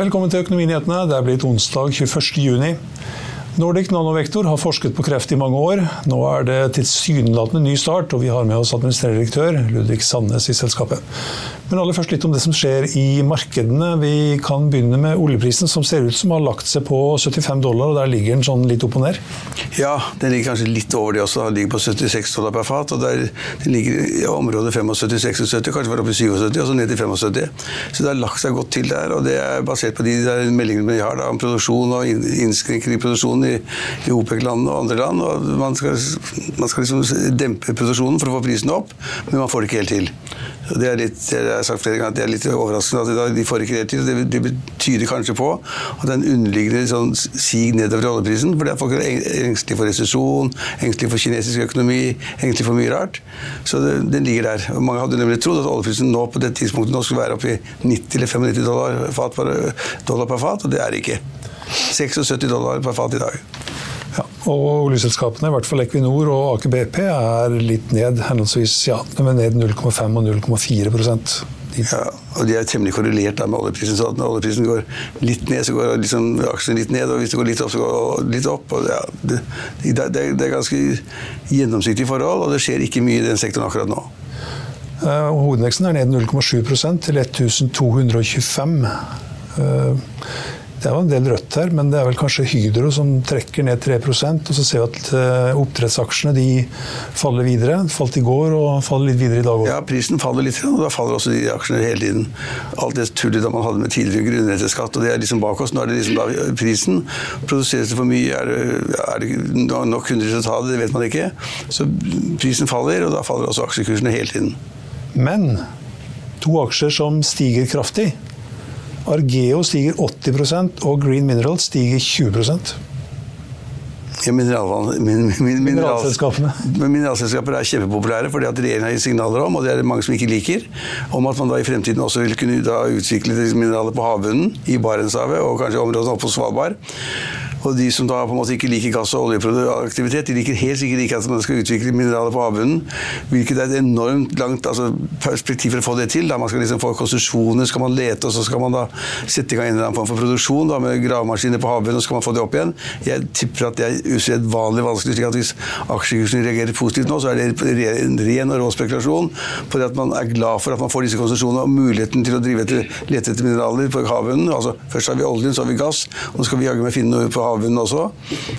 Velkommen til Økonominyhetene. Det er blitt onsdag 21.6. Nordic Nanovektor har forsket på kreft i mange år. Nå er det tilsynelatende ny start, og vi har med oss administrerende direktør Ludvig Sandnes i selskapet. Men aller først litt om det som skjer i markedene. Vi kan begynne med oljeprisen, som ser ut som har lagt seg på 75 dollar, og der ligger den sånn litt opp og ned? Ja, den ligger kanskje litt over det også. Den ligger på 76 dollar per fat. og der, Den ligger i området 75-76, kanskje var oppe i 77, og så ned til 75. Så det har lagt seg godt til der, og det er basert på de meldingene vi har da, om produksjon og innskrenking i produksjonen i, i OPEC-landene og andre land. og Man skal, man skal liksom dempe produksjonen for å få prisen opp, men man får det ikke helt til. Det er litt, jeg har sagt flere ganger at det er litt overraskende at de får ikke helt til. Det, det betyr kanskje på at det er en underliggende sånn sig nedover i oljeprisen. Fordi folk er engstelige for resesjon, engstelige for kinesisk økonomi, engstelige for mye rart. Så det, den ligger der. Og mange hadde nemlig trodd at oljeprisen nå på det tidspunktet nå skulle være oppe i 90 eller 95 dollar, fat per, dollar per fat, og det er det ikke. 76 dollar per fat i dag. Ja, og oljeselskapene, i hvert fall Equinor og Aker BP, er litt ned. henholdsvis, ja, ned 0,5 og 0,4% ja, og De er temmelig korrelert da med oljeprisen. så Når oljeprisen går litt ned, så går liksom aksjene litt ned. Og hvis det går litt opp, så går det litt opp. og ja, det, det, det, er ganske gjennomsiktige forhold, og det skjer ikke mye i den sektoren akkurat nå. Uh, hovedveksten er ned 0,7% til 1225. Uh, det var en del rødt her, men det er vel kanskje Hydro som trekker ned 3% Og så ser vi at eh, oppdrettsaksjene de faller videre. Falt i går og faller litt videre i dag òg. Ja, prisen faller litt, og da faller også de aksjene hele tiden. Alt det tullet man hadde med tidligere grunnrenteskatt, og det er liksom bak oss. Nå er det liksom da prisen. Produseres det for mye? Er det, er det nok kunder til å ta det? Det vet man ikke. Så prisen faller, og da faller også aksjekursene hele tiden. Men to aksjer som stiger kraftig Argeo stiger 80% og Green Minerals stiger 20 ja, mineral, min, min, Mineralselskapene. Mineralselskaper er kjempepopulære fordi at regjeringen har gitt signaler om, og det er det mange som ikke liker, om at man da i fremtiden også vil kunne utvikle mineraler på havbunnen i Barentshavet og kanskje områdene oppe på Svalbard. Og de som da på en måte ikke liker gass- og oljeproduktivitet, de liker helt sikkert ikke at man skal utvikle mineraler på havbunnen. Hvilket er et enormt langt altså, perspektiv for å få det til. Da man skal liksom få konsesjoner, skal man lete, og så skal man da sette i gang en eller annen form for produksjon da, med gravemaskiner på havbunnen, og så skal man få det opp igjen. Jeg tipper at det er usedvanlig vanskelig. slik at Hvis aksjekursen reagerer positivt nå, så er det en ren og rå spekulasjon på det at man er glad for at man får disse konsesjonene og muligheten til å etter, lete etter mineraler på havbunnen. Altså, først har vi oljen, så har vi gass, og så skal vi jaggu meg finne noe på havbunnen havbunnen også.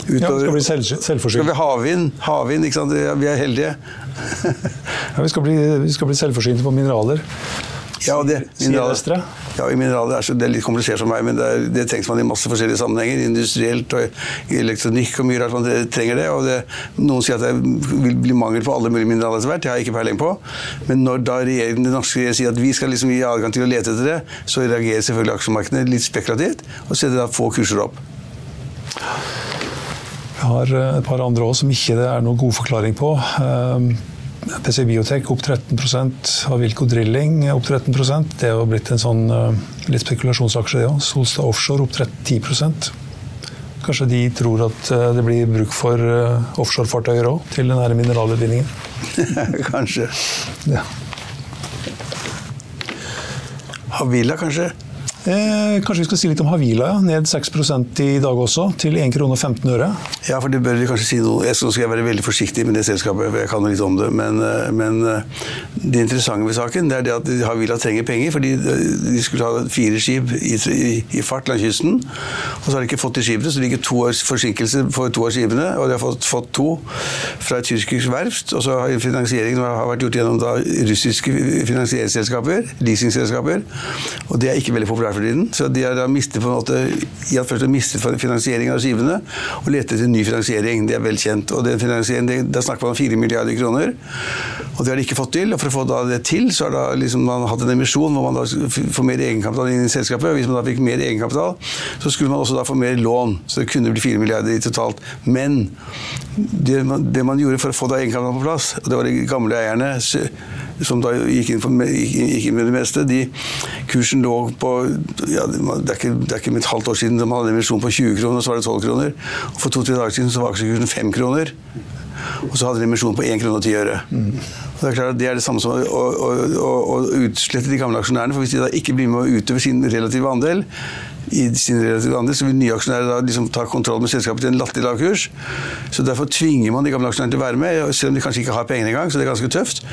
Utover, ja, skal bli selv, selvforsynt. Skal vi havvind? Havvind, ikke sant? Vi er heldige. ja, vi skal, bli, vi skal bli selvforsynte på mineraler. Ja, det, mineraler, ja, mineraler er det er litt komplisert for meg, men det, er, det, trengs man i masse forskjellige sammenhenger. Industrielt og elektronikk og mye rart man trenger det. og det, Noen sier at det vil bli mangel på alle mulige mineraler etter hvert. Det har jeg ikke peiling på. Men når da regjeringen, den norske regjeringen sier at vi skal liksom gi adgang til å lete etter det, så reagerer selvfølgelig aksjemarkedene litt spekulativt og setter da få kurser opp. Vi har eh, et par andre òg som ikke det er noen god forklaring på. Ehm, PC Biotech opp 13% Avilco Drilling opp 13% Det har blitt en sånn eh, litt spekulasjonsaksje, det òg. Solstad Offshore opp 10% Kanskje de tror at eh, det blir bruk for offshorefartøyer òg, til denne mineralutvinningen? kanskje. Ja. Havila, kanskje? Eh, kanskje vi skal si litt om Havila. Ja. Ned 6% i dag også, til 1 krone 15 øre. Ja, for det bør vi kanskje si noe Jeg skal være veldig forsiktig med det selskapet, for jeg kan litt om det. Men, eh, men eh, det interessante ved saken det er det at Havila trenger penger. fordi de skulle ha fire skip i, i, i fart langs kysten. Og så har de ikke fått de skipene, så det ligger to års forsinkelse for to av skipene. Og de har fått, fått to fra et tyrkisk verft. Og så har finansieringen har vært gjort gjennom da, russiske finansieringsselskaper, leasingselskaper. Og det er ikke veldig populært for tiden. Så de har da mistet på en måte i at først mistet finansieringen av skivene og lette etter ny finansiering. Det er vel kjent. Og den finansieringen, Da snakker man om 4 milliarder kroner. Og det har de ikke fått til. Og for å få det til, så har da liksom man hatt en emisjon hvor man da får mer egenkapital inn i selskapet. Og hvis man da fikk mer egenkapital, så skulle man også da få mer lån. Så det kunne bli 4 milliarder i totalt. Men det man, det man gjorde for å få da egenkapitalen på plass, og det var de gamle eierne som da gikk inn, for, gikk inn, med det meste, de, kursen lå på ja, det, er ikke, det er ikke et halvt år siden de hadde emisjon på 20 kroner, og så var det 12 kroner. Og for to-tre dager siden så var aksjekursen 5 kroner. og så hadde de emisjon på 1 krone og 10 øre. Mm. Det er klart at det er det samme som å, å, å, å utslette de gamle aksjonærene. for Hvis de da ikke blir med å utøve sin relative andel, i sin relative andel, så vil nye aksjonærer da liksom ta kontroll med selskapet til en latterlig lav kurs. Så Derfor tvinger man de gamle aksjonærene til å være med, selv om de kanskje ikke har pengene engang. Så det er ganske tøft.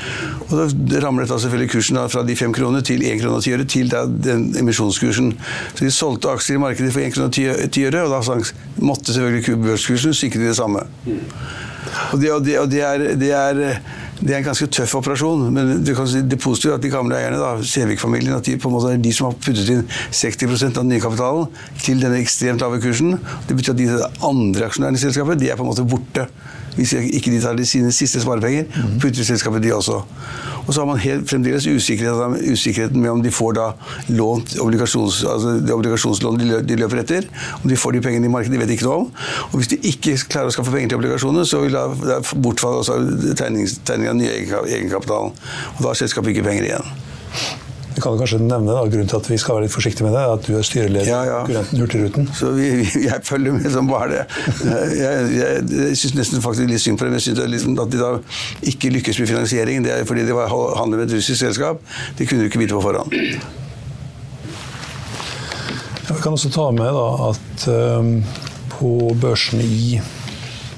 Og da ramler dette selvfølgelig kursen da, fra de fem kroner til én krone og ti øre til da, den emisjonskursen. Så de solgte aksjer i markedet for én krone og ti øre, og da måtte selvfølgelig børskursen sikre det samme. Og det, og det, og det er, det er det er en ganske tøff operasjon, men det, si, det positive er at de gamle eierne, Sevik-familien, at de på en måte er de som har puttet inn 60 av den nye kapitalen til denne ekstremt lave kursen. Det betyr at de andre aksjonærene i selskapet de er på en måte borte. Hvis ikke de tar de sine siste sparepenger, mhm. putter selskapet de også. Og så har man helt, fremdeles usikkerhet, usikkerheten med om de får da lånt obligasjons, altså det obligasjonslånet de løper etter. Om de får de pengene i markedet, de vet ikke noe om. Og hvis de ikke klarer å skaffe penger til obligasjoner, så vil da bortfalle også tegning, tegning av nye egenkapitalen. Og da har selskapet ikke penger igjen. Vi kan kanskje nevne da, grunnen til at vi skal være litt forsiktige med det, at du er styreleder ja, ja. kurrenten Hurtigruten. Så vi, jeg følger med som bare det. Jeg, jeg, jeg syns nesten faktisk litt synd på dem. Jeg synes liksom at de da ikke lykkes med finansiering. Det er fordi det var handler med et russisk selskap. Det kunne du ikke vite på forhånd. Ja, vi kan også ta med da, at um, på børsene i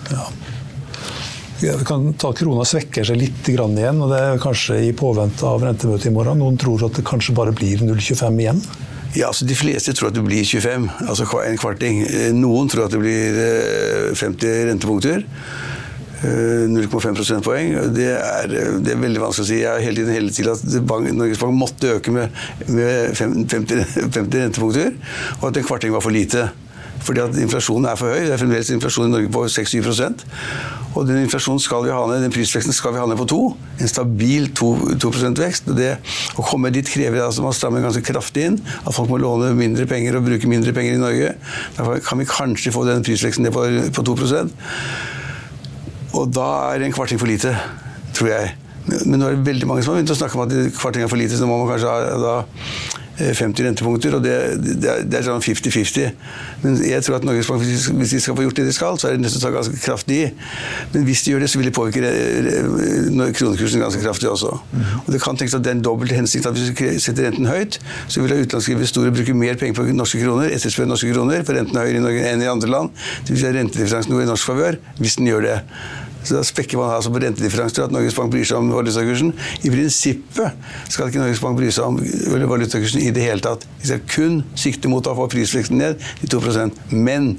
ja, vi kan ta Krona svekker seg litt igjen, og det er kanskje i påvente av rentemøtet i morgen. Noen tror at det kanskje bare blir 0,25 igjen? Ja, altså De fleste tror at det blir 25, altså en kvarting. Noen tror at det blir 50 eh, rentepunkter. 0,5 eh, prosentpoeng. Det er, det er veldig vanskelig å si. Jeg har hele tiden hele tiden at Norges Bank måtte øke med, med 50, 50 rentepunkter, og at en kvarting var for lite. Fordi at inflasjonen er for høy. Det er fremdeles inflasjon i Norge på 6-7% Og den inflasjonen skal vi ha ned, den prisveksten skal vi ha ned på 2 En stabil 2, 2 vekst. Det, å komme dit krever altså man strammer ganske kraftig inn. At folk må låne mindre penger og bruke mindre penger i Norge. Derfor kan vi kanskje få den prisveksten ned på, på 2 Og da er en kvarting for lite, tror jeg. Men nå er det veldig mange som har begynt å snakke om at kvarting er for lite, så nå må man kanskje ha da 50 eh, rentepunkter, og det, det, er, det er, sånn 50-50. Men jeg tror at Norges Bank, hvis de skal få gjort det de skal, så er de nødt til å ta ganske kraftig i. Men hvis de gjør det, så vil det påvirke kronekursen ganske kraftig også. Mm. Og det kan tenkes at det er en dobbelt hensikt at hvis vi setter renten høyt, så vil utenlandske investorer bruke mer penger på norske kroner, etterspørre norske kroner, for renten er høyere i Norge enn i andre land. Det vil si at rentedifferansen går i norsk favør hvis den gjør det. Så da spekker man altså på rentedifferanser at Norges Bank bryr seg om valutakursen. I prinsippet skal ikke Norges Bank bry seg om valutakursen i det hele tatt. De skal kun sikte mot å få prisveksten ned til 2% Men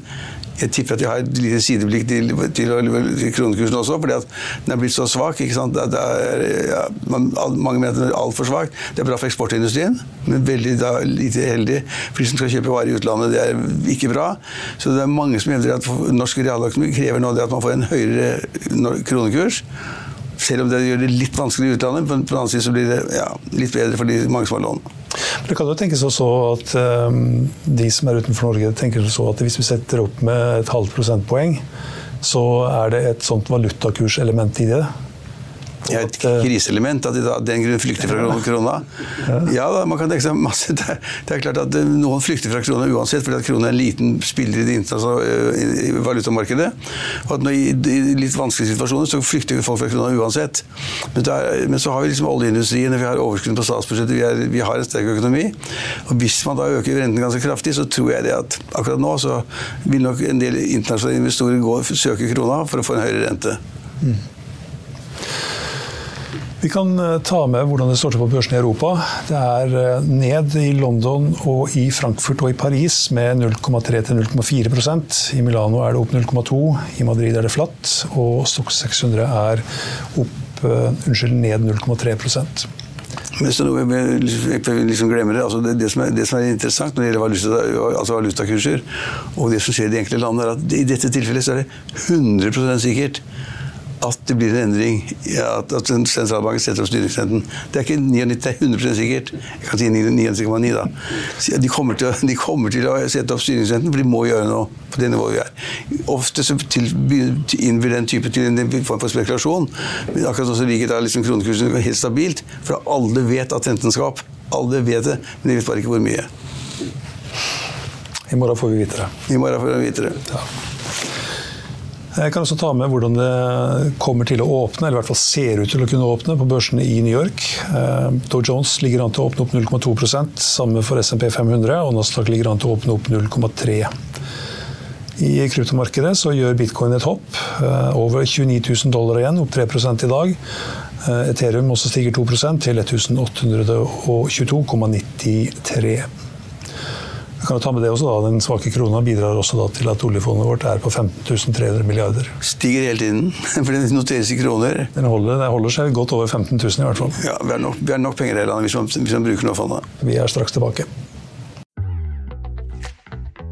jeg tipper at jeg har et lite sideblikk til, til, til kronekursen også, fordi at den er blitt så svak. ikke sant? Er, ja, mange mener at den er altfor svak. Det er bra for eksportindustrien, men veldig da, lite heldig for de som skal kjøpe varer i utlandet. Det er ikke bra. Så det er mange som hevder at norsk realøkonomi krever nå det at man får en høyere kronekurs. Selv om det gjør det litt vanskelig i utlandet, men på den annen side så blir det ja, litt bedre for de mange som har lån. Det kan jo tenkes også at um, de som er utenfor Norge, tenker så at hvis vi setter opp med et halvt prosentpoeng, så er det et sånt valutakurselement i det ja, et kriseelement, at de av den grunn flykter fra krona. Ja, da, man kan tenke seg masse. Det er, klart at eh, noen flykter fra krona uansett, fordi at krona er en liten spiller i det internasjonale eh, valutamarkedet. Og at når, i, litt vanskelige situasjoner så flykter folk fra krona uansett. Men, er, men, så har vi liksom oljeindustrien, vi har overskudd på statsbudsjettet, vi, er, vi, har en sterk økonomi. Og hvis man da øker renten ganske kraftig, så tror jeg det at akkurat nå så vil nok en del internasjonale investorer gå søke krona for å få en høyere rente. Mm. Vi kan eh, ta med hvordan det står til på børsen i Europa. Det er eh, ned i London og i Frankfurt og i Paris med 0,3 til 0,4% I Milano er det opp 0,2, i Madrid er det flatt, og Stox 600 er opp, uh, unnskyld, ned 0,3% men så noe jeg liksom glemmer det, altså det, det, som er, er, interessant når det gjelder valuta, altså valutakurser, og det som skjer i de enkelte land, er at i dette tilfellet så er det 100% sikkert at det blir en endring. at, at sentralbanken setter opp styringsrenten. Det er ikke 99, det er 100 sikkert. Jeg kan si 99,9 da. De kommer, til, de kommer, til, å sette opp styringsrenten, for de må gjøre noe på det nivået vi er. Ofte så innbyr den type til en form for spekulasjon. Men akkurat så ligger da liksom kronekursen helt stabilt, for alle vet at renten skal opp. Alle vet det, men de vet bare ikke hvor mye. I morgen får vi vite det. I morgen får vi vite det. Ja. Jeg kan også ta med hvordan det kommer til å åpne, eller i hvert fall ser ut til å kunne åpne, på børsene i New York. Eh, Dow Jones ligger an til å åpne opp 0,2% samme for SMP 500, og Nasdaq ligger an til å åpne opp 0,3 I kryptomarkedet så gjør bitcoin et hopp. Eh, over 29 000 dollar igjen, opp 3 i dag. Eh, Ethereum også stiger 2% til 1822,93. Vi kan ta med det også da, Den svake krona bidrar også da til at oljefondet vårt er på 15 300 milliarder. Stiger hele tiden, for det noteres i kroner. Den holder, den holder seg godt over 15 000 i hvert fall. Ja, Vi har nok, vi har nok penger i landet hvis man, hvis man bruker noe fondet. Vi er straks tilbake.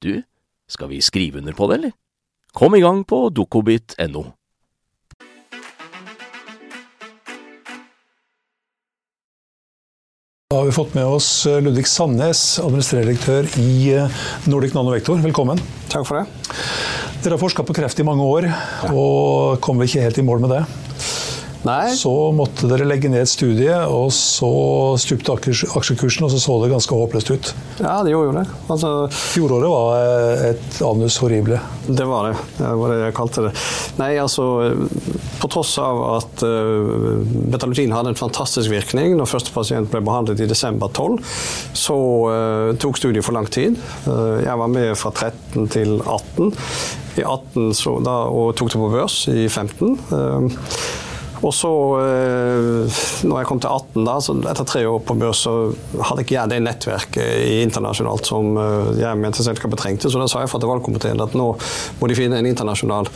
du, skal vi skrive under på det, eller? Kom i gang på dokobit.no. Da har vi fått med oss eh, Ludvig Sandnes, administrerende direktør i eh, Nordic Nanovektor. Velkommen. Takk for det. Dere har forska på kreft i mange år, og kommer ikke helt i mål med det. Nei. Så måtte dere legge ned studiet, og så stupte aksjekursen, og så så det ganske håpløst ut. Ja, det gjorde jo det. Altså, Fjoråret var eh, et anus horrible. det var det. Det var det jeg kalte det. Nei, altså På tross av at uh, Betalutin hadde en fantastisk virkning når første pasient ble behandlet i desember 12, så uh, tok studiet for lang tid. Uh, jeg var med fra 13 til 18. I 18 så, da, og tok det på børs i 15. Uh, og så, eh, når jeg kom til 18, da, så etter tre år på børs, så hadde ikke jeg det nettverket internasjonalt som eh, jeg mente selskapet trengte. Så da sa jeg fra til valgkomiteen at nå må de finne en internasjonal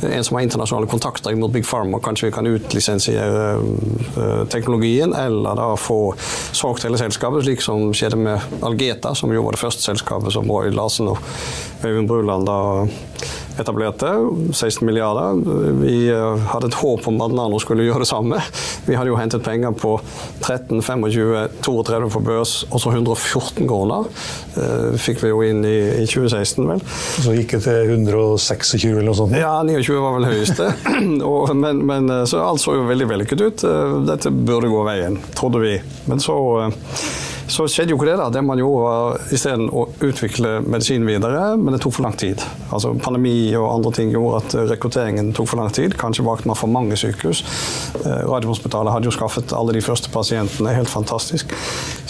en som har internasjonale kontakter mot Big Pharma. Kanskje vi kan utlisensiere eh, teknologien, eller da få solgt hele selskapet, slik som skjedde med Algeta, som jo var det første selskapet som Roy Larsen og Øyvind Bruland da etablerte. 16 milliarder. Vi hadde et håp om at Nano skulle gjøre det samme. Vi hadde jo hentet penger på 13, 25, 32 på børs, og så 114 kroner. Fikk vi jo inn i, i 2016, vel. Så gikk det til 126 eller noe sånt? Ja, 29 var vel høyeste. og, men, men, så alt så jo veldig vellykket ut. Dette burde gå veien, trodde vi. Men så så skjedde jo ikke det. da. Det man gjorde var isteden å utvikle medisin videre, men det tok for lang tid. Altså Pandemi og andre ting gjorde at rekrutteringen tok for lang tid. Kanskje valgte man for mange sykehus. Eh, Radiumhospitalet hadde jo skaffet alle de første pasientene. Helt fantastisk.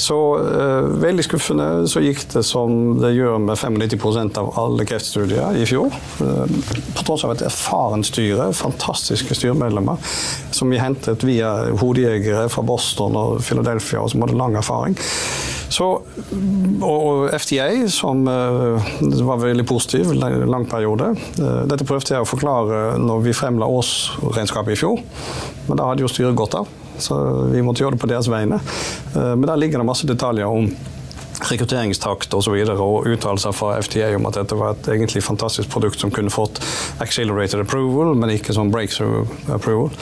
Så uh, veldig skuffende så gikk det som det gjør med 95% av alle kreftstudier i fjor. Uh, på tross av et erfarent styre, fantastiske styremedlemmer, som vi hentet via hodejegere fra Boston og Philadelphia, og som hadde lang erfaring. Så, og FDA, som uh, var veldig positiv en lang periode. Uh, dette prøvde jeg å forklare når vi fremla årsregnskapet i fjor, men da hadde jo styret gått av. Så vi måtte gjøre det på deres vegne. Uh, men der ligger det masse detaljer om rekrutteringstakt osv. Og, og uttalelser fra FDA om at dette var et egentlig fantastisk produkt som kunne fått accelerated approval, men ikke som breakthrough approval.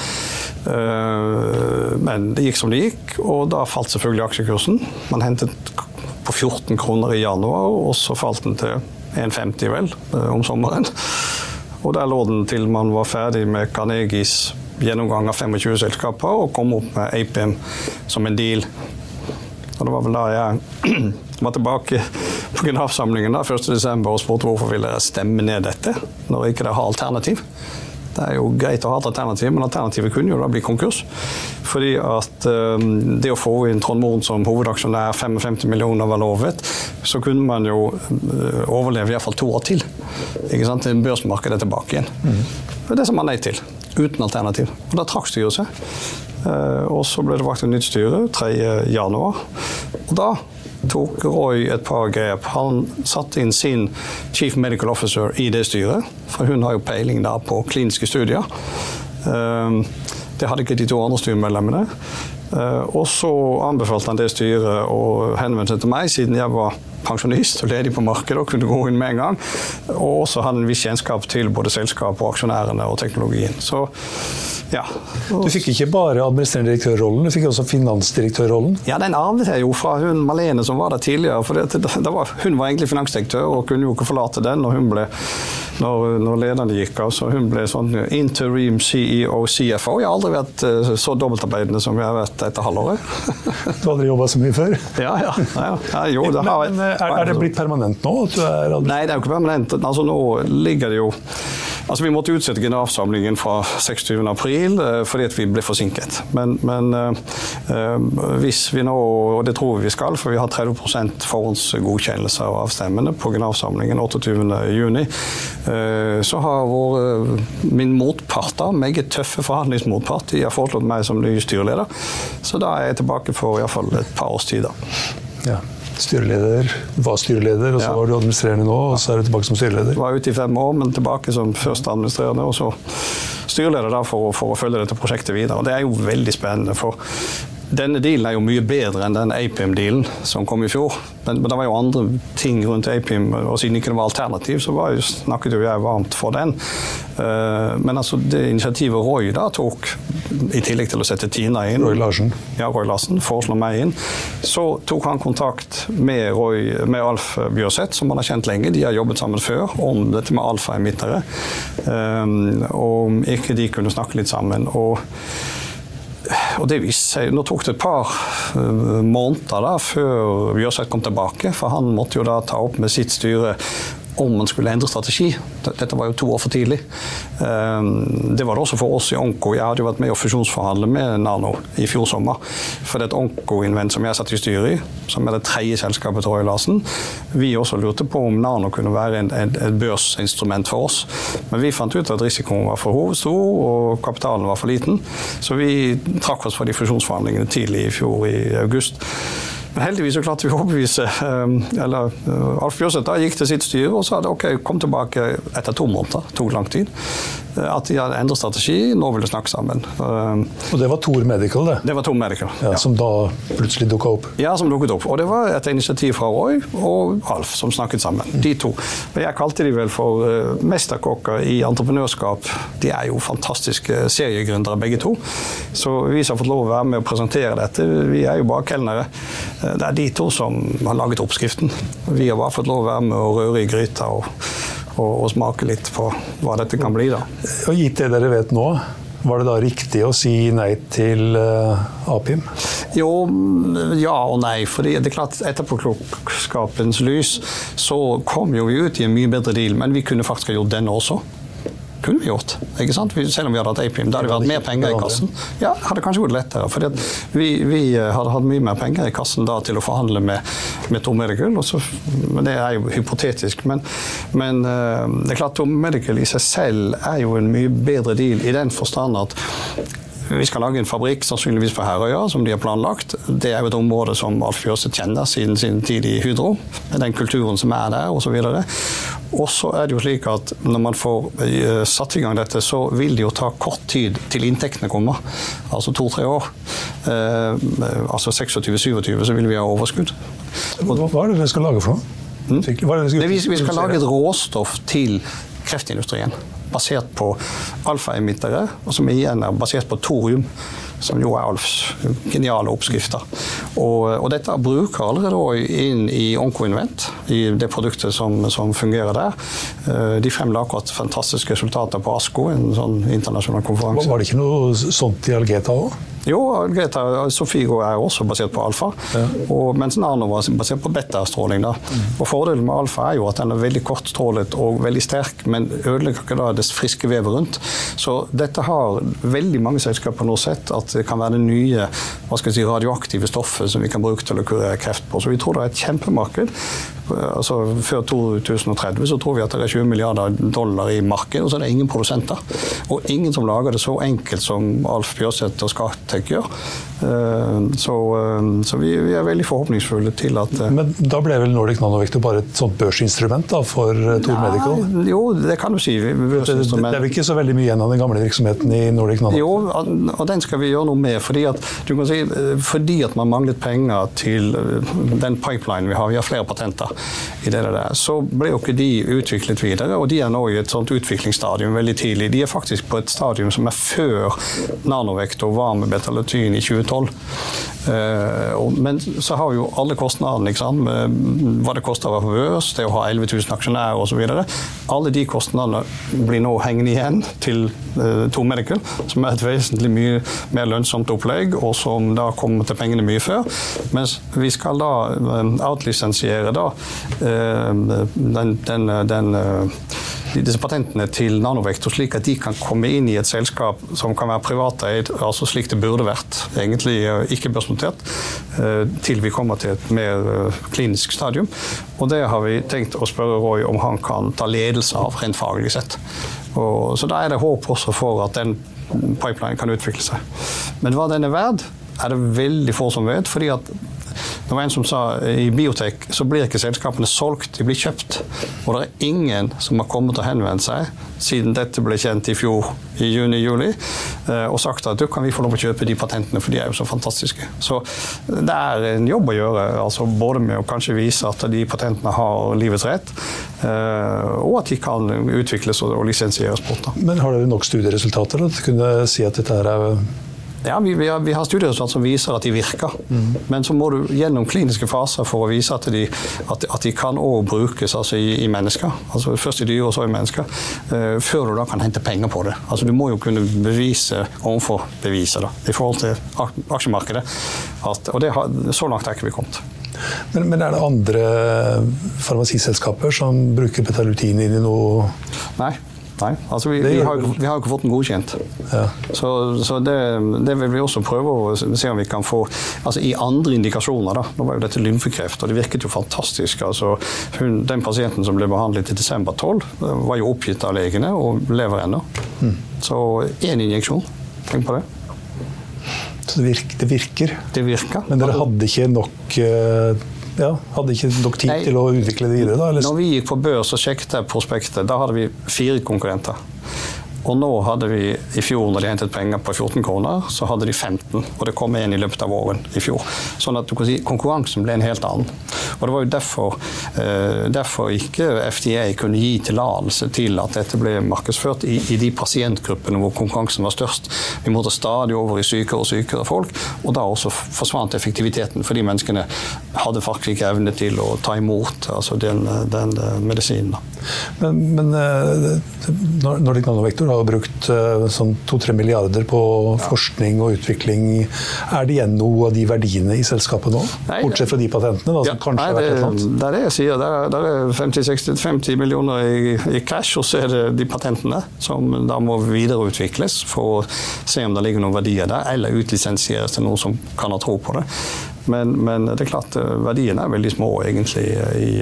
Uh, men det gikk som det gikk, og da falt selvfølgelig aksjekursen. Man hentet på 14 kroner i januar, og så falt den til 1,50 vel, uh, om sommeren. Og der lå den til man var ferdig med Carnegies gjennomgang av 25 selskaper og kom opp med APM som en deal. Og det var vel da jeg var tilbake på generalforsamlingen 1.12. og spurte hvorfor ville jeg stemme ned dette, når ikke det har alternativ. Det er jo greit å ha et alternativ, men alternativet kunne jo da bli konkurs. Fordi at um, det å få inn Trond Moren som hovedaksjonær, 55 millioner var lovet, så kunne man jo uh, overleve iallfall to år til. Ikke sant? Børsmarkedet tilbake igjen. Det er det som man nei til. Uten alternativ. Og da trakk styret seg. Uh, og så ble det valgt et nytt styre 3.1. Og da tok Roy et par grep. Han satte inn sin chief medical officer i det styret, for hun har jo peiling da på kliniske studier. Ehm, det hadde ikke de to andre styremedlemmene. Ehm, og så anbefalte han det styret å henvende seg til meg, siden jeg var pensjonist og ledig på markedet og kunne gå inn med en gang. Og også hadde en viss kjennskap til både selskapet, aksjonærene og teknologien. Så ja. Du fikk ikke bare administrerende direktørrollen, du fikk også finansdirektørrollen? Ja, den arvet jeg jo fra hun Malene som var der tidligere. for det, det var, Hun var egentlig finansdirektør og kunne jo ikke forlate den når, ble, når, når lederne gikk av. Så hun ble sånn interim CEO, CFO. Jeg har aldri vært eh, så dobbeltarbeidende som jeg har vært etter halvåret. Du har aldri jobba så mye før? Ja, ja. ja, ja jo, det har, Men er, er, det blitt permanent nå? Nei, det er jo ikke permanent. Altså, nå ligger det jo Altså, Vi måtte utsette generalforsamlingen fra 26.4 april, fordi at vi ble forsinket. Men, men øh, hvis vi nå, og det tror vi vi skal, for vi har 30 forhåndsgodkjennelse av stemmene på generalforsamlingen 28.6, øh, så har vår, min da, meget tøffe forhandlingsmotpart, de har foreslått meg som ny styreleder. Så da er jeg tilbake for iallfall et par års tid. da. Ja styreleder, var styreleder, og så ja. var du administrerende nå, og så er du tilbake som styreleder. Var ute i fem år, men tilbake som først administrerende, og så styreleder da for, for å følge dette prosjektet videre. Og det er jo veldig spennende, for denne dealen er jo mye bedre enn den APIM-dealen som kom i fjor. Men, men, det var jo andre ting rundt APIM, og siden ikke det var alternativ, så var jo, snakket jo jeg varmt for den. Uh, men altså det initiativet Roy da tok, i tillegg til å sette Tina inn Roy Larsen. Ja, Roy Larsen, foreslo meg inn. Så tok han kontakt med, Roy, med Alf Bjørseth, som han har kjent lenge. De har jobbet sammen før om dette med alfa-emittere. Um, og om ikke de kunne snakke litt sammen. og og det viste seg, Nå tok det et par uh, måneder da, før Bjørseth kom tilbake. For han måtte jo da ta opp med sitt styre om man skulle endre strategi. Dette var jo to år for tidlig. Ehm, det var det også for oss i Onko. Jeg hadde jo vært med å fusjonsforhandle med Nano i fjor sommer. For det Onko-invent som jeg satt i styret i, som er det tredje selskapet til Roy Larsen, vi også lurte på om Nano kunne være en, et, et børsinstrument for oss. Men vi fant ut at risikoen var for stor og kapitalen var for liten. Så vi trakk oss fra de fusjonsforhandlingene tidlig i fjor i august. Heldigvis så klarte vi å overbevise ehm, eller uh, Alf Bjørseth gikk til sitt styre og sa ok, kom tilbake etter to måneder. Det tok lang tid. Eh, at de hadde endret strategi. Nå vil de snakke sammen. Ehm, og det var Tor Medical, det? Det var Tor Medical, ja, ja. Som da plutselig dukka opp? Ja, som dukket opp. Og det var et initiativ fra Roy og Alf som snakket sammen. De to. Men jeg kalte de vel for uh, mesterkokker i entreprenørskap. De er jo fantastiske seriegründere begge to. Så vi som har fått lov å være med og presentere dette, vi er jo bare kelnere. Det er de to som har laget oppskriften. Vi har bare fått lov å være med og røre i gryta og, og, og smake litt på hva dette kan bli. da. Og Gitt det dere vet nå, var det da riktig å si nei til uh, Apim? Jo, ja og nei. For det er klart Etterpåklokskapens lys så kom jo vi ut i en mye bedre deal, men vi kunne faktisk ha gjort den også kunne vi gjort. ikke sant? Selv om vi hadde hatt APIM. Da hadde vi hatt mer penger i kassen. Ja, hadde kanskje gått lettere. For vi, vi, eh, hadde hatt mye mer penger i kassen da til å forhandle med, med Tom Medical. Så, det er jo hypotetisk. Men, men, eh, det er klart Tom Medical i seg selv er jo en mye bedre deal i den forstand at vi skal lage en fabrikk sannsynligvis på Herøya, som de har planlagt. Det er jo et område som Alf Bjørseth kjenner siden sin tid i Hydro. Med den kulturen som er der, osv. Og så er det jo slik at når man får uh, satt i gang dette, så vil det jo ta kort tid til inntektene kommer. Altså to-tre år. Uh, altså 26-27 så vil vi ha overskudd. Hva er det dere skal lage for noe? Mm? Vi, vi skal lage et råstoff til kreftindustrien basert på alfaemittere, og som igjen er basert på thorium. som jo er Alfs geniale oppskrifter. Og, og dette bruker allerede inn i Oncoinvent, i det produktet som, som fungerer der. Eh, de fremla akkurat fantastiske resultater på ASKO, en sånn internasjonal konferanse. Var det ikke noe sånt i Algeta òg? Jo, Greta Sofigo er også basert på alfa, ja. og, mens Nano var basert på beta-stråling. Mm. Og Fordelen med alfa er jo at den er veldig kortstrålet og veldig sterk, men ødelegger ikke da det friske vevet rundt. Så dette har veldig mange selskaper nå sett at det kan være det nye hva skal jeg si, radioaktive stoffet som vi kan bruke til å kurere kreft på. Så vi tror det er et kjempemarked. Altså, før 2030 så tror vi at det er 20 milliarder dollar i markedet, og så er det ingen produsenter. Og ingen som lager det så enkelt som Alf Bjørseth og Skatec gjør. Eh, så, eh, så vi, vi, er veldig forhåpningsfulle til at eh, Men da ble vel Nordic Nanovector bare et sånt børsinstrument da, for Tor Medical? Jo, det kan du si. Det, det, er vel ikke så veldig mye igjen av den gamle virksomheten i Nordic Nano? Jo, og den skal vi gjøre noe med. Fordi at, du kan si, fordi at man manglet penger til den pipelinen vi har, vi har flere patenter i det der, så ble jo ikke de utviklet videre. Og de er nå i et sånt utviklingsstadium veldig tidlig. De er faktisk på et stadium som er før nanovektor var med betalutin i 2012. Uh, men så har vi jo alle kostnadene, hva det koster å være på børs, det å ha 11 000 aksjonærer osv. Alle de kostnadene blir nå hengende igjen til Tom Medical, som er et vesentlig mye mer lønnsomt opplegg, og som da kommer til pengene mye før. Mens vi skal da uh, outlisensiere da den, den, den disse patentene til Nanovektor, slik at de kan komme inn i et selskap som kan være privateid, altså slik det burde vært, egentlig eh, ikke børsnotert, eh, til vi kommer til et mer eh, klinisk stadium. Og det har vi tenkt å spørre Roy om han kan ta ledelse av, rent faglig sett. Og, så da er det håp også for at den pipelinen kan utvikle seg. Men hva den er verd, er det veldig få som vet. fordi at det var en som sa i biotek så blir ikke selskapene solgt, de blir kjøpt. Og det er ingen som har kommet og henvendt seg siden dette ble kjent i fjor, i juni-juli, eh, og sagt at du kan vi få lov å kjøpe de patentene, for de er jo så fantastiske. Så det er en jobb å gjøre, altså både med å kanskje vise at de patentene har livets rett, eh, og at de kan utvikles og lisensieres bort. Men har dere nok studieresultater til å kunne si at dette er ja, vi, vi, har, vi har studieresultat som viser at de virker. Mm. Men så må du gjennom kliniske faser for å vise at de, at, at de kan òg brukes altså i, i, mennesker. Altså Først i dyr, og så i mennesker. Uh, før du da kan hente penger på det. Altså Du må jo kunne bevise overfor beviset da, i forhold til aksjemarkedet. At, og det har, så langt er ikke vi kommet. Men, men, er det andre farmasiselskaper som bruker betalutin inn i noe Nei, Nei, altså vi, vi, har, vi har ikke fått den godkjent. Ja. Så, så det, det, vil vi også prøve å se om vi kan få altså i andre indikasjoner. da, Nå var jo dette lymfekreft, og det virket jo fantastisk. altså hun, Den pasienten som ble behandlet i desember 12, var jo oppgitt av legene og lever ennå. Mm. Så én injeksjon. Tenk på det. Så det virker? Det virker. Det virker. Men dere hadde ikke nok uh ja, Hadde ikke nok tid Nei, til å utvikle det videre? da? Eller? Når vi gikk på børs og sjekket prospektet, da hadde vi fire konkurrenter. Og nå hadde vi i fjor, når de hentet penger på 14 kroner, så hadde de 15. Og det kom én i løpet av våren i fjor. Sånn at du kan si konkurransen ble en helt annen. Og det var jo derfor, eh, derfor ikke FDA kunne gi tillatelse til at dette ble markedsført i, i, de pasientgruppene hvor konkurransen var størst. Vi måtte stadig over i sykere og sykere folk, og da også forsvant effektiviteten. For de menneskene hadde faktisk ikke evne til å ta imot altså den, den medisinen. Men, men eh, Nordic Nanovektor har brukt eh, sånn 2-3 milliarder på forskning og utvikling. Er det igjen noe av de verdiene i selskapet nå? Bortsett fra de patentene? Da, ja, nei, det, det, er det jeg sier. Det er, er 50-60-50 millioner i, i, cash, og så er det de patentene som da må videreutvikles for å se om det ligger noen verdier der, eller utlisensieres til noen som kan ha tro på det. Men, men det er klart, eh, verdiene er veldig små egentlig i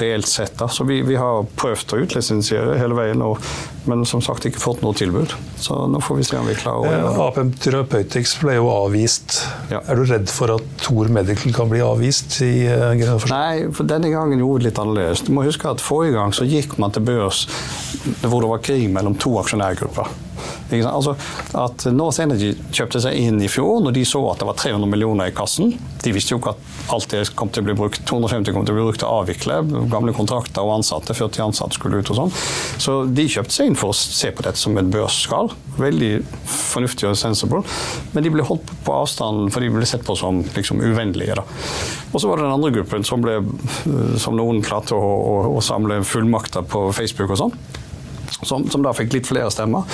reelt sett. Da. Så vi, vi, har prøvd å utlisensiere hele veien, og, men som sagt ikke fått noe tilbud. Så nå får vi se om vi klarer å gjøre det. APM Therapeutics ble jo avvist. Ja. Er du redd for at Thor Medical kan bli avvist i uh, Nei, for denne gangen gjorde vi litt annerledes. Du må huske at Forrige gang så gikk man til børs hvor det var krig mellom to aksjonærgrupper. Altså, at North Energy kjøpte seg inn i fjor når de så at det var 300 millioner i kassen. De visste jo ikke at alt det kom til å bli brukt, 250 kom til å bli brukt til å avvikle gamle kontrakter og ansatte. 40 ansatte skulle ut og sånn. Så de kjøpte seg inn for å se på dette som et børsskall. Veldig fornuftig og sensible. Men de ble holdt på avstand, for de ble sett på som liksom, uvennlige. Da. Og så var det den andre gruppen som, ble, som noen klarte å, å, å samle fullmakter på Facebook og sånn. Som, som, da fikk litt flere stemmer.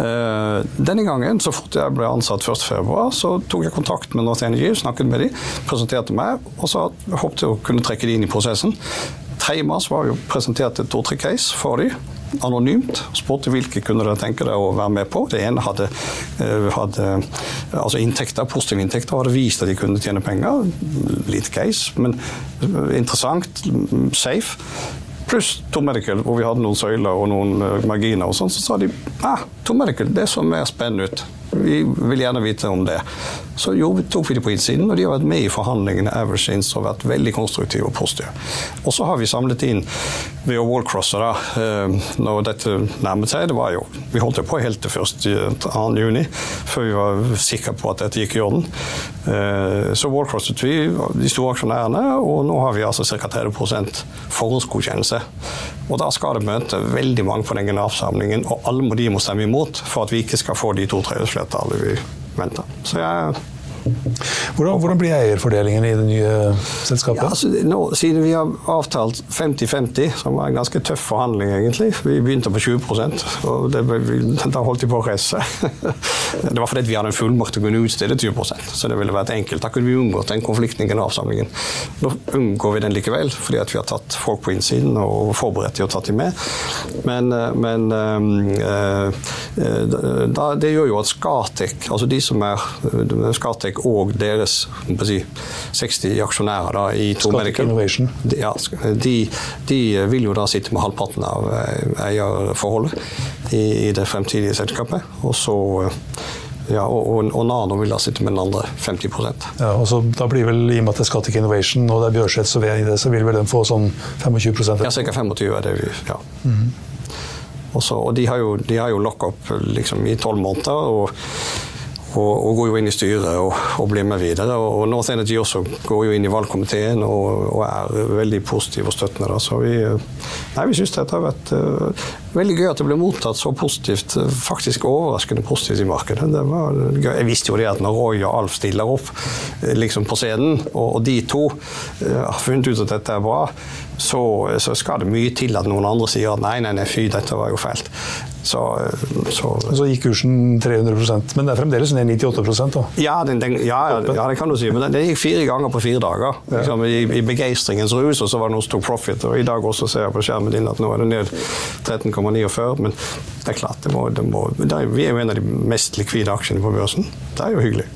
Uh, denne gangen, så fort jeg ble ansatt 1.2, så tok jeg kontakt med North Energy, snakket med dem, presenterte meg, og så håpte jeg å kunne trekke dem inn i prosessen. 3. mars var jo presentert et to-tre case for dem anonymt. og Spurte hvilke kunne dere tenke deg å være med på. Det ene hadde, eh, hadde altså inntekter, positive inntekter, hadde vist at de kunne tjene penger. Litt case, men interessant. Safe pluss Tom Medical, hvor vi hadde noen søyler og noen eh, marginer. og sånn, Så sa de ah, Tom Medical, det så mer spennende ut. Vi vil gjerne vite om det. Så jo, tok vi det på innsiden, og de har vært med i forhandlingene ever since og vært veldig konstruktive og positive. Og så har vi samlet inn ved å wallcrosse da, eh, når dette nærmet seg. Det var jo, Vi holdt på helt til 1. juni, før vi var sikre på at dette gikk i orden. Eh, så wallcrosset vi de store aksjonærene, og nå har vi altså ca. 30% forhåndsgodkjennelse. Og da skal det møte veldig mange på den generalforsamlingen, og alle de må stemme imot for at vi ikke skal få de to tredjedels flertallet vi venter. Så jeg hvordan, hvordan, blir eierfordelingen i det nye selskapet? Ja, altså, nå, siden vi har avtalt 50-50, som var en ganske tøff forhandling, egentlig Vi begynte på 20 og det, da holdt de på å reise. det var fordi vi hadde en fullmakt til å kunne utstede 20% så det ville vært enkelt. Da kunne vi unngått den konflikten i generalforsamlingen. Nå unngår vi den likevel, fordi vi har tatt folk på innsiden og forberedt de og tatt dem med. Men, eh, men øh, øh, da, det gjør jo at Skatek, altså de som er Skatek Scatec og deres si, 60 aksjonærer da, i Tormedical, de, ja, de, de, vil jo da sitte med halvparten av eh, eierforholdet i, i det fremtidige selskapet. Og så ja, og, og, Nano vil da sitte med den andre 50% ja, og så da blir vel, I og med at det er Scatec Innovation og det er Bjørseth i det, så vil vel den få sånn 25% Ja, ca. 25 er det vi ja. Mm -hmm. Også, og de har jo, de jo lockup liksom, i tolv måneder. og og, og, går jo inn i styret og, og blir med videre. Og, North Energy også går jo inn i valgkomiteen og, og er veldig positiv og støttende. Da. Så vi, nei, vi syns dette har vært uh, veldig gøy at det ble mottatt så positivt. Faktisk overraskende positivt i markedet. Var, jeg visste jo det at når Roy og Alf stiller opp eh, liksom på scenen, og, de to uh, har funnet ut at dette er bra, så, så, skal det mye til at noen andre sier at nei, nei, nei, fy, dette var jo feilt. Så, så, så, gikk kursen 300% men det er fremdeles ned 98% da? Ja, den, den, ja, ja, det kan du si. Men den, den gikk fire ganger på fire dager. Liksom, I i begeistringens rus, og så var det noen som tok profit. Og i dag også ser jeg på skjermen din at nå er det ned 13,49. Men det er klart, det må, det må, det er, vi er jo en av de mest likvide aksjene på børsen. Det er jo hyggelig.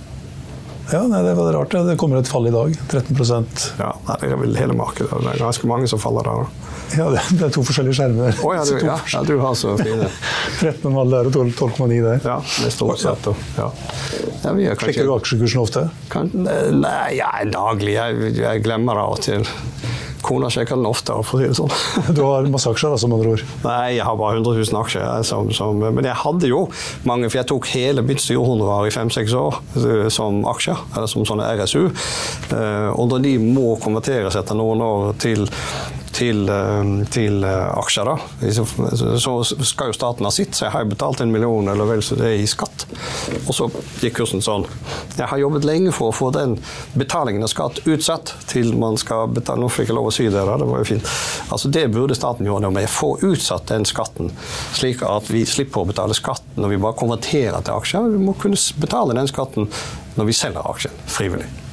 Ja, nei, det var rart. Det kommer et fall i dag. 13% Ja, nei, Det er vel hele markedet. Det er ganske mange som faller der. Ja, det er to forskjellige skjermer. Oh, ja, du, ja, ja, du har så fine. 13,5 der og 12,9 der. Ja, det er stort sett. Ja. Ja, kanskje... Sjekker du aksjekursen ofte? Kan, nei, ja, daglig. Jeg, jeg glemmer det av og til. Kona sjekker den ofte, for å si det sånn. Du har masse aksjer, da, som andre ord? Nei, jeg har bare 100 000 aksjer. Som, som, men jeg hadde jo mange, for jeg tok hele mitt styrehonorar i fem-seks år eh, som aksjer, eller som sånne RSU. Eh, og når de må konverteres etter noen år til til, eh, til, aksjer. Da. Så skal jo staten ha sitt, så jeg har jo betalt en million eller vel så det er i skatt. Og så gikk kursen sånn. Jeg har jobbet lenge for å få den betalingen av skatt utsatt til man skal betale Nå fikk jeg lov å si det, da. Det var jo fint. Altså Det burde staten gjøre noe med. Få utsatt den skatten, slik at vi slipper å betale skatt når vi bare konverterer til aksjer. Vi må kunne betale den skatten når vi selger aksjen frivillig.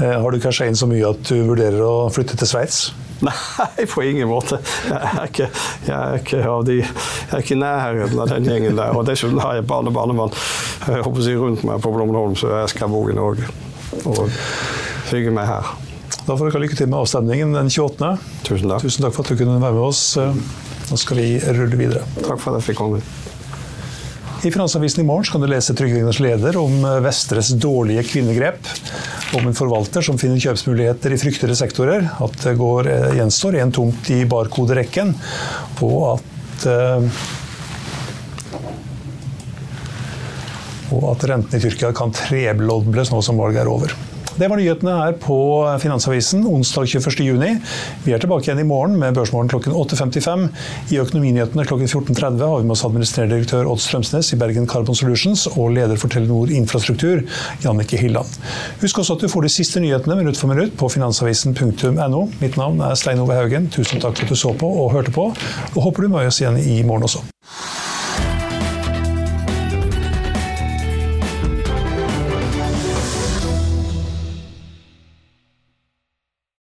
Eh, har du casha inn så mye at du vurderer å flytte til Sveits? Nei, på ingen måte. Jeg er ikke, jeg er ikke, de, jeg er ikke i nærheten av den gjengen der. Og dessuten har jeg barn og barnebarn rundt meg på Blommenholm, så jeg skal bo i Norge og hygge meg her. Da får dere lykke til med avstemningen den 28. Tusen takk. Tusen takk for at du kunne være med oss. Nå skal vi rulle videre. Takk for at jeg fikk komme. I Finansavisen i morgen kan du lese Trygve leder om Vestres dårlige kvinnegrep om en forvalter som finner kjøpsmuligheter i fryktede sektorer. At det går, eh, gjenstår en tomt i barkoderekken, og at eh, og at rentene i Tyrkia kan treblobles nå som valget er over. Det var nyhetene her på Finansavisen onsdag 21.6. Vi er tilbake igjen i morgen med Børsmorgen klokken 8.55. I Økonominyhetene klokken 14.30 har vi med oss administrerende direktør Odd Strømsnes i Bergen Carbon Solutions og leder for Telenor Infrastruktur, Jannicke Hilland. Husk også at du får de siste nyhetene minutt for minutt på finansavisen.no. Mitt navn er Stein Ove Haugen. Tusen takk for at du så på og hørte på, og håper du er med oss igjen i morgen også.